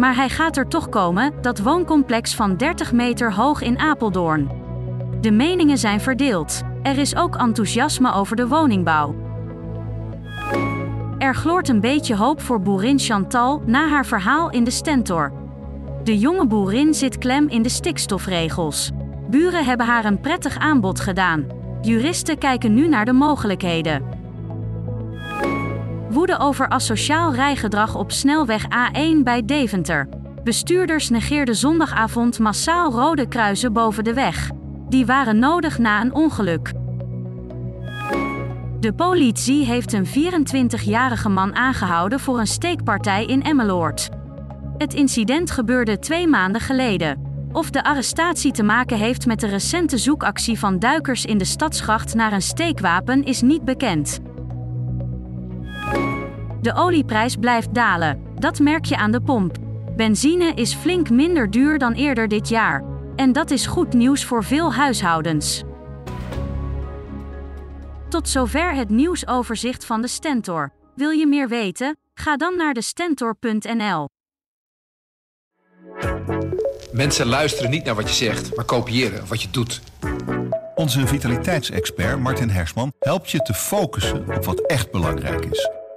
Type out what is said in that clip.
Maar hij gaat er toch komen, dat wooncomplex van 30 meter hoog in Apeldoorn. De meningen zijn verdeeld. Er is ook enthousiasme over de woningbouw. Er gloort een beetje hoop voor boerin Chantal na haar verhaal in de Stentor. De jonge boerin zit klem in de stikstofregels. Buren hebben haar een prettig aanbod gedaan. Juristen kijken nu naar de mogelijkheden. Woede over asociaal rijgedrag op snelweg A1 bij Deventer. Bestuurders negeerden zondagavond massaal rode kruisen boven de weg. Die waren nodig na een ongeluk. De politie heeft een 24-jarige man aangehouden voor een steekpartij in Emmeloord. Het incident gebeurde twee maanden geleden. Of de arrestatie te maken heeft met de recente zoekactie van duikers in de stadsgracht naar een steekwapen is niet bekend. De olieprijs blijft dalen. Dat merk je aan de pomp. Benzine is flink minder duur dan eerder dit jaar. En dat is goed nieuws voor veel huishoudens. Tot zover het nieuwsoverzicht van de Stentor. Wil je meer weten? Ga dan naar de stentor.nl. Mensen luisteren niet naar wat je zegt, maar kopiëren wat je doet. Onze vitaliteitsexpert Martin Hersman helpt je te focussen op wat echt belangrijk is.